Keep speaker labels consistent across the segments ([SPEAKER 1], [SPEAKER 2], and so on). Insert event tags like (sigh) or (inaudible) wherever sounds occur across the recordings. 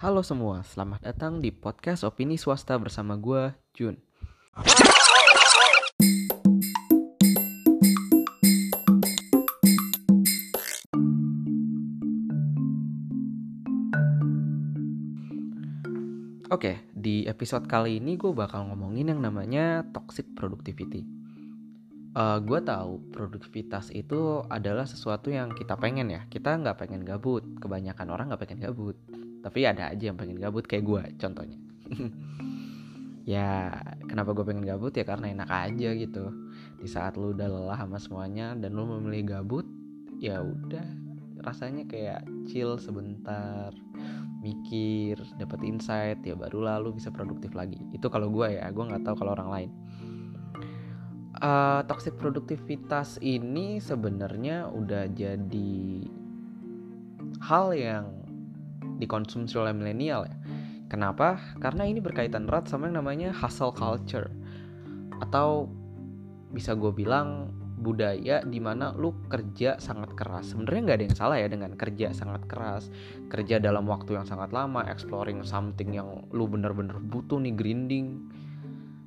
[SPEAKER 1] Halo semua, selamat datang di podcast Opini Swasta bersama gue, Jun. Oke, di episode kali ini gue bakal ngomongin yang namanya toxic productivity. Uh, gue tahu produktivitas itu adalah sesuatu yang kita pengen ya. Kita nggak pengen gabut. Kebanyakan orang nggak pengen gabut. Tapi ada aja yang pengen gabut kayak gue, contohnya. (laughs) ya, kenapa gue pengen gabut ya karena enak aja gitu. Di saat lu udah lelah sama semuanya dan lu memilih gabut, ya udah rasanya kayak chill sebentar mikir dapat insight ya baru lalu bisa produktif lagi itu kalau gue ya gue nggak tahu kalau orang lain uh, toxic produktivitas ini sebenarnya udah jadi hal yang dikonsumsi oleh milenial ya. Kenapa? Karena ini berkaitan erat sama yang namanya hustle culture. Atau bisa gue bilang budaya di mana lu kerja sangat keras. Sebenarnya nggak ada yang salah ya dengan kerja sangat keras kerja dalam waktu yang sangat lama exploring something yang lu bener-bener butuh nih grinding.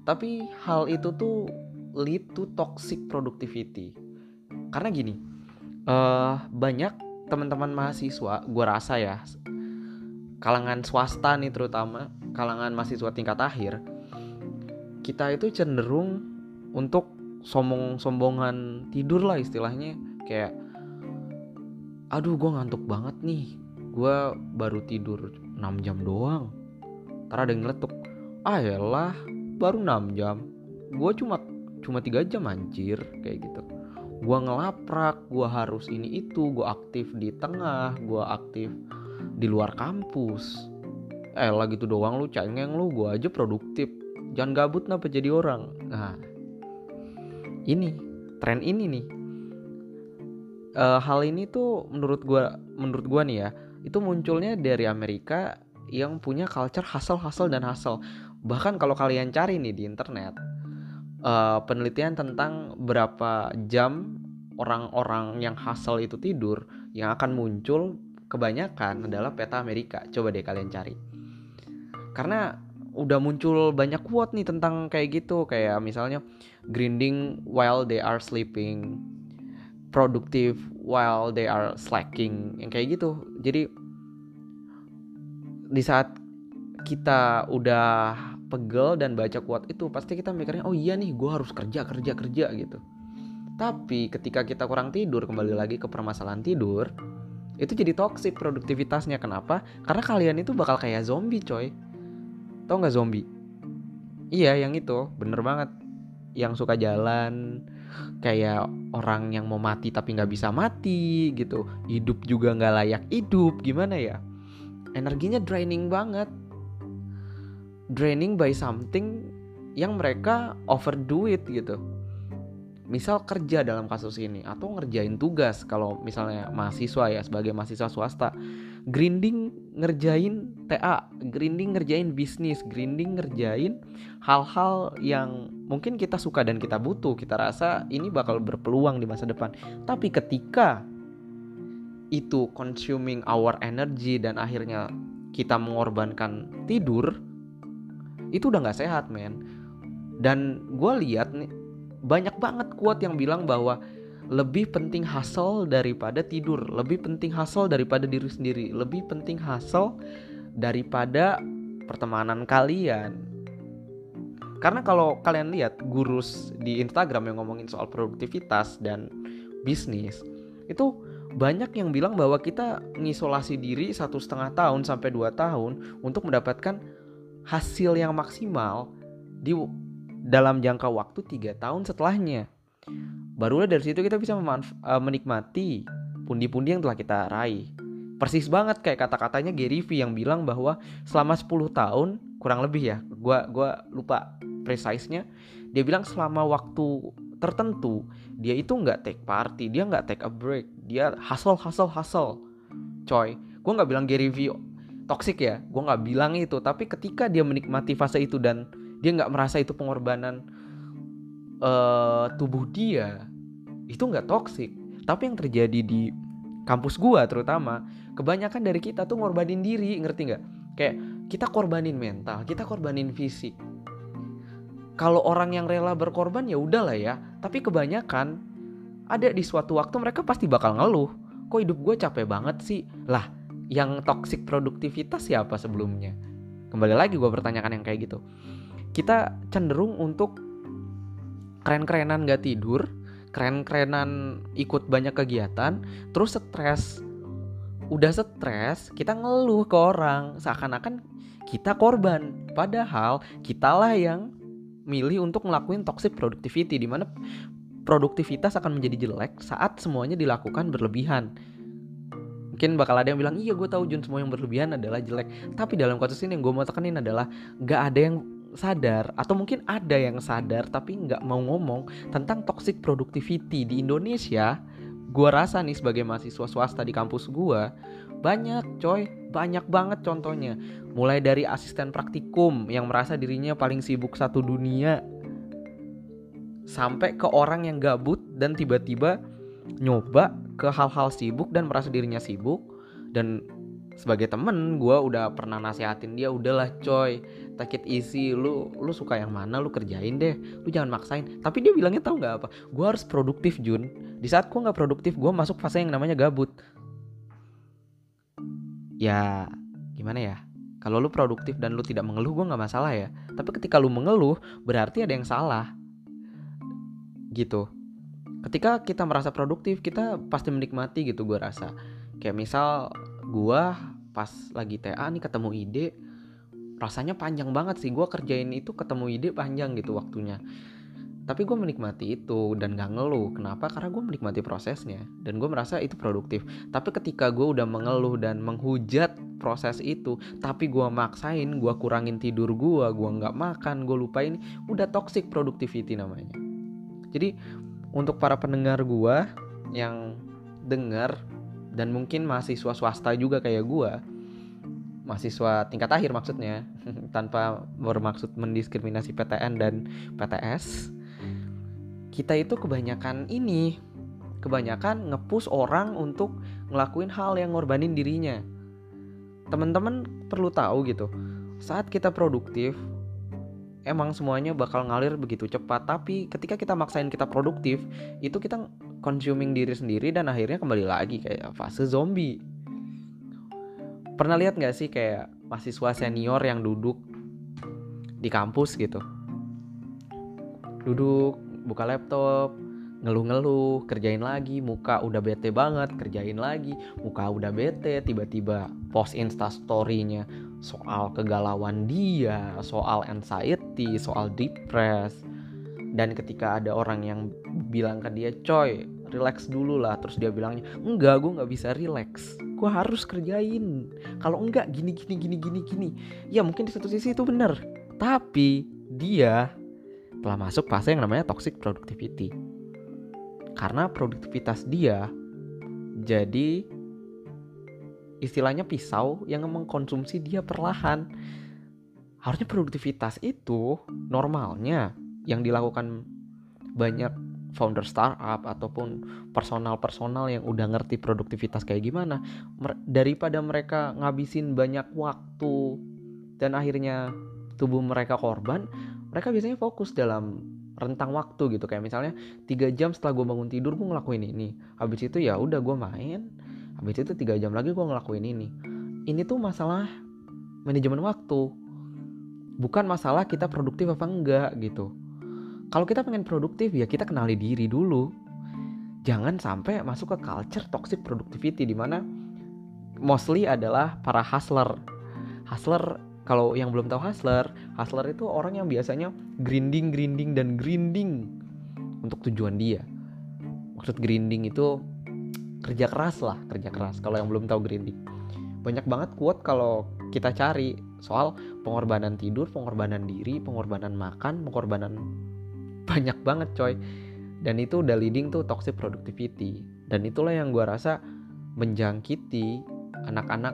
[SPEAKER 1] Tapi hal itu tuh lead to toxic productivity. Karena gini uh, banyak teman-teman mahasiswa gue rasa ya kalangan swasta nih terutama kalangan mahasiswa tingkat akhir kita itu cenderung untuk sombong-sombongan tidur lah istilahnya. Kayak aduh gue ngantuk banget nih. Gue baru tidur 6 jam doang. Ntar ada yang ngeletuk ah baru 6 jam. Gue cuma cuma tiga jam anjir. Kayak gitu. Gue ngelaprak gue harus ini itu gue aktif di tengah gue aktif di luar kampus. Eh lah gitu doang lu cengeng lu gue aja produktif. Jangan gabut napa jadi orang? Nah ini tren ini nih. Uh, hal ini tuh menurut gua menurut gua nih ya itu munculnya dari Amerika yang punya culture hustle hustle dan hustle. Bahkan kalau kalian cari nih di internet uh, penelitian tentang berapa jam orang-orang yang hustle itu tidur yang akan muncul kebanyakan adalah peta Amerika. Coba deh kalian cari. Karena udah muncul banyak quote nih tentang kayak gitu. Kayak misalnya grinding while they are sleeping productive while they are slacking. Yang kayak gitu. Jadi di saat kita udah pegel dan baca quote itu pasti kita mikirnya oh iya nih gue harus kerja kerja kerja gitu. Tapi ketika kita kurang tidur kembali lagi ke permasalahan tidur itu jadi toxic produktivitasnya. Kenapa? Karena kalian itu bakal kayak zombie coy. Tau nggak zombie? Iya yang itu. Bener banget. Yang suka jalan Kayak orang yang mau mati tapi nggak bisa mati gitu. Hidup juga nggak layak hidup. Gimana ya? Energinya draining banget. Draining by something Yang mereka overdo it gitu misal kerja dalam kasus ini atau ngerjain tugas kalau misalnya mahasiswa ya sebagai mahasiswa swasta grinding ngerjain TA grinding ngerjain bisnis grinding ngerjain hal-hal yang mungkin kita suka dan kita butuh kita rasa ini bakal berpeluang di masa depan. Tapi ketika itu consuming our energy dan akhirnya kita mengorbankan tidur itu udah nggak sehat men. Dan gue lihat nih banyak banget kuat yang bilang bahwa lebih penting hustle daripada tidur, lebih penting hustle daripada diri sendiri, lebih penting hustle daripada pertemanan kalian. Karena kalau kalian lihat gurus di Instagram yang ngomongin soal produktivitas dan bisnis, itu banyak yang bilang bahwa kita mengisolasi diri satu setengah tahun sampai dua tahun untuk mendapatkan hasil yang maksimal di dalam jangka waktu tiga tahun setelahnya. Barulah dari situ kita bisa uh, menikmati pundi-pundi yang telah kita raih. Persis banget kayak kata-katanya Gary V yang bilang bahwa selama 10 tahun kurang lebih ya, gua gua lupa precise-nya. Dia bilang selama waktu tertentu dia itu nggak take party, dia nggak take a break, dia hustle hustle hustle. Coy, gua nggak bilang Gary V toxic ya, gua nggak bilang itu, tapi ketika dia menikmati fase itu dan dia nggak merasa itu pengorbanan uh, tubuh dia itu nggak toksik tapi yang terjadi di kampus gua terutama kebanyakan dari kita tuh ngorbanin diri ngerti nggak? Kayak kita korbanin mental kita korbanin fisik. Kalau orang yang rela berkorban ya udahlah ya. Tapi kebanyakan ada di suatu waktu mereka pasti bakal ngeluh. Kok hidup gue capek banget sih? Lah yang toxic produktivitas siapa sebelumnya? Kembali lagi gue pertanyakan yang kayak gitu kita cenderung untuk keren-kerenan gak tidur keren-kerenan ikut banyak kegiatan terus stres. Udah stres kita ngeluh ke orang. Seakan-akan kita korban. Padahal kitalah yang milih untuk ngelakuin toxic productivity di mana produktivitas akan menjadi jelek saat semuanya dilakukan berlebihan. Mungkin bakal ada yang bilang iya gue tahu Jun semua yang berlebihan adalah jelek. Tapi dalam kasus ini yang gue mau tekenin adalah gak ada yang sadar atau mungkin ada yang sadar tapi nggak mau ngomong tentang toxic productivity di Indonesia gue rasa nih sebagai mahasiswa swasta di kampus gue banyak coy banyak banget contohnya. Mulai dari asisten praktikum yang merasa dirinya paling sibuk satu dunia sampai ke orang yang gabut dan tiba-tiba nyoba ke hal-hal sibuk dan merasa dirinya sibuk. Dan sebagai temen gue udah pernah nasihatin dia udahlah coy take it easy lu lu suka yang mana lu kerjain deh. Lu jangan maksain. Tapi dia bilangnya tahu nggak apa? Gue harus produktif Jun. Di saat gue nggak produktif gue masuk fase yang namanya gabut. Ya gimana ya? Kalau lu produktif dan lu tidak mengeluh gue nggak masalah ya. Tapi ketika lu mengeluh berarti ada yang salah. Gitu. Ketika kita merasa produktif kita pasti menikmati gitu gue rasa. Kayak misal gue pas lagi TA nih ketemu ide rasanya panjang banget sih. Gue kerjain itu ketemu ide panjang gitu waktunya. Tapi gue menikmati itu dan gak ngeluh. Kenapa? Karena gue menikmati prosesnya. Dan gue merasa itu produktif. Tapi ketika gue udah mengeluh dan menghujat proses itu tapi gue maksain gue kurangin tidur gue gue nggak makan gue lupain udah toxic productivity namanya. Jadi untuk para pendengar gue yang dengar dan mungkin mahasiswa swasta juga kayak gue mahasiswa tingkat akhir maksudnya (laughs) tanpa bermaksud mendiskriminasi PTN dan PTS kita itu kebanyakan ini kebanyakan ngepush orang untuk ngelakuin hal yang ngorbanin dirinya. Teman-teman perlu tahu gitu saat kita produktif emang semuanya bakal ngalir begitu cepat tapi ketika kita maksain kita produktif itu kita consuming diri sendiri dan akhirnya kembali lagi kayak fase zombie pernah lihat nggak sih kayak mahasiswa senior yang duduk di kampus gitu? Duduk buka laptop ngeluh-ngeluh kerjain lagi muka udah bete banget kerjain lagi muka udah bete tiba-tiba post insta story-nya soal kegalauan dia soal anxiety soal depres dan ketika ada orang yang bilang ke dia coy relax dulu lah. Terus dia bilangnya enggak gue nggak bisa relax gue harus kerjain. Kalau enggak gini gini gini gini gini. Ya mungkin di satu sisi itu benar. Tapi dia telah masuk fase yang namanya toxic productivity. Karena produktivitas dia jadi istilahnya pisau yang mengkonsumsi dia perlahan. Harusnya produktivitas itu normalnya yang dilakukan banyak founder startup ataupun personal-personal yang udah ngerti produktivitas kayak gimana daripada mereka ngabisin banyak waktu dan akhirnya tubuh mereka korban mereka biasanya fokus dalam rentang waktu gitu. Kayak misalnya tiga jam setelah gue bangun tidur gue ngelakuin ini. Habis itu ya udah gue main. Habis itu tiga jam lagi gue ngelakuin ini. Ini tuh masalah manajemen waktu. Bukan masalah kita produktif apa enggak gitu kalau kita pengen produktif ya kita kenali diri dulu. Jangan sampai masuk ke culture toxic productivity di mana mostly adalah para hustler. Hustler kalau yang belum tahu hustler, hustler itu orang yang biasanya grinding, grinding dan grinding untuk tujuan dia. Maksud grinding itu kerja keras lah, kerja keras. Kalau yang belum tahu grinding. Banyak banget quote kalau kita cari soal pengorbanan tidur, pengorbanan diri, pengorbanan makan, pengorbanan banyak banget coy. Dan itu udah leading tuh toxic productivity. Dan itulah yang gue rasa menjangkiti anak-anak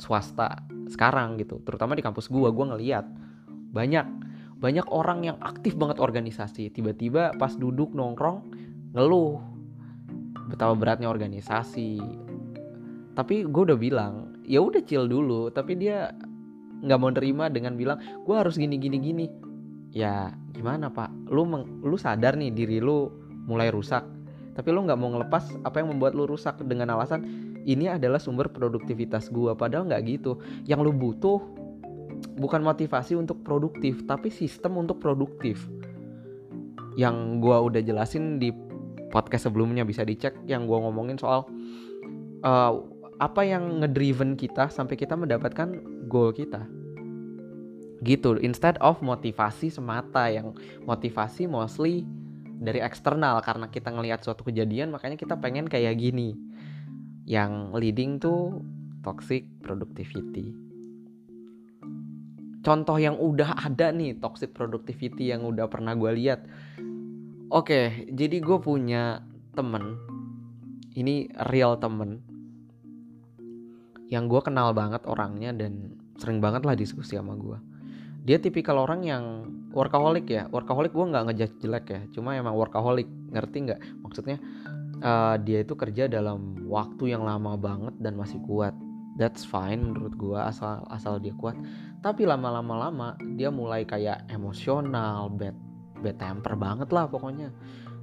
[SPEAKER 1] swasta sekarang gitu. Terutama di kampus gue gue ngeliat banyak banyak orang yang aktif banget organisasi. Tiba-tiba pas duduk nongkrong ngeluh betapa beratnya organisasi. Tapi gue udah bilang ya udah chill dulu tapi dia nggak mau nerima dengan bilang gue harus gini gini gini ya gimana pak? Lu meng, lu sadar nih diri lu mulai rusak tapi lu nggak mau ngelepas apa yang membuat lu rusak dengan alasan ini adalah sumber produktivitas gua. Padahal nggak gitu. Yang lu butuh bukan motivasi untuk produktif tapi sistem untuk produktif. Yang gua udah jelasin di podcast sebelumnya bisa dicek yang gua ngomongin soal uh, apa yang ngedriven kita sampai kita mendapatkan goal kita gitu. Instead of motivasi semata yang motivasi mostly dari eksternal karena kita ngelihat suatu kejadian makanya kita pengen kayak gini. Yang leading to toxic productivity. Contoh yang udah ada nih toxic productivity yang udah pernah gue lihat. Oke jadi gue punya temen. Ini real temen. Yang gue kenal banget orangnya dan sering banget lah diskusi sama gue dia tipikal orang yang workaholic ya. Workaholic gue nggak ngejudge jelek ya. Cuma emang workaholic. Ngerti nggak? Maksudnya uh, dia itu kerja dalam waktu yang lama banget dan masih kuat. That's fine menurut gue asal asal dia kuat. Tapi lama-lama lama dia mulai kayak emosional bad bad temper banget lah pokoknya.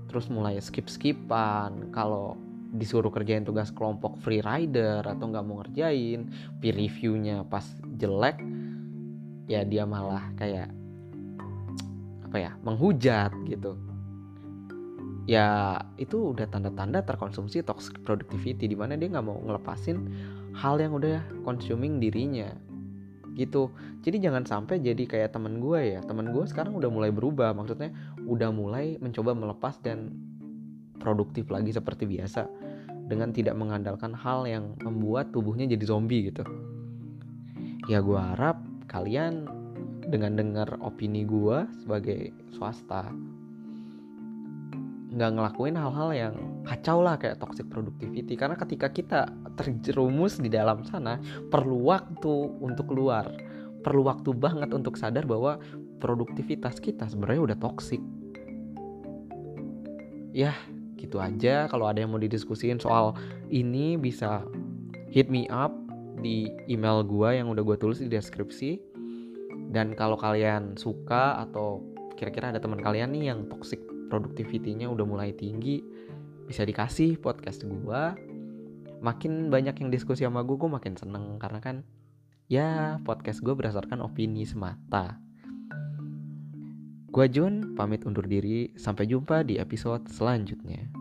[SPEAKER 1] Terus mulai skip skipan kalau disuruh kerjain tugas kelompok free rider atau nggak mau ngerjain peer reviewnya pas jelek ya dia malah kayak apa ya menghujat gitu. Ya itu udah tanda-tanda terkonsumsi toxic productivity di mana dia nggak mau ngelepasin hal yang udah consuming dirinya. Gitu. Jadi jangan sampai jadi kayak temen gue ya. Temen gue sekarang udah mulai berubah. Maksudnya udah mulai mencoba melepas dan produktif lagi seperti biasa dengan tidak mengandalkan hal yang membuat tubuhnya jadi zombie gitu. Ya gue harap kalian dengan dengar opini gue sebagai swasta nggak ngelakuin hal-hal yang kacau lah kayak toxic productivity. Karena ketika kita terjerumus di dalam sana perlu waktu untuk keluar. Perlu waktu banget untuk sadar bahwa produktivitas kita sebenarnya udah toxic. Ya gitu aja kalau ada yang mau didiskusin soal ini bisa hit me up di email gue yang udah gue tulis di deskripsi. Dan kalau kalian suka atau kira-kira ada teman kalian nih yang toxic productivity-nya udah mulai tinggi bisa dikasih podcast gue makin banyak yang diskusi sama gue gue makin seneng. Karena kan ya podcast gue berdasarkan opini semata. Gue Jun pamit undur diri. Sampai jumpa di episode selanjutnya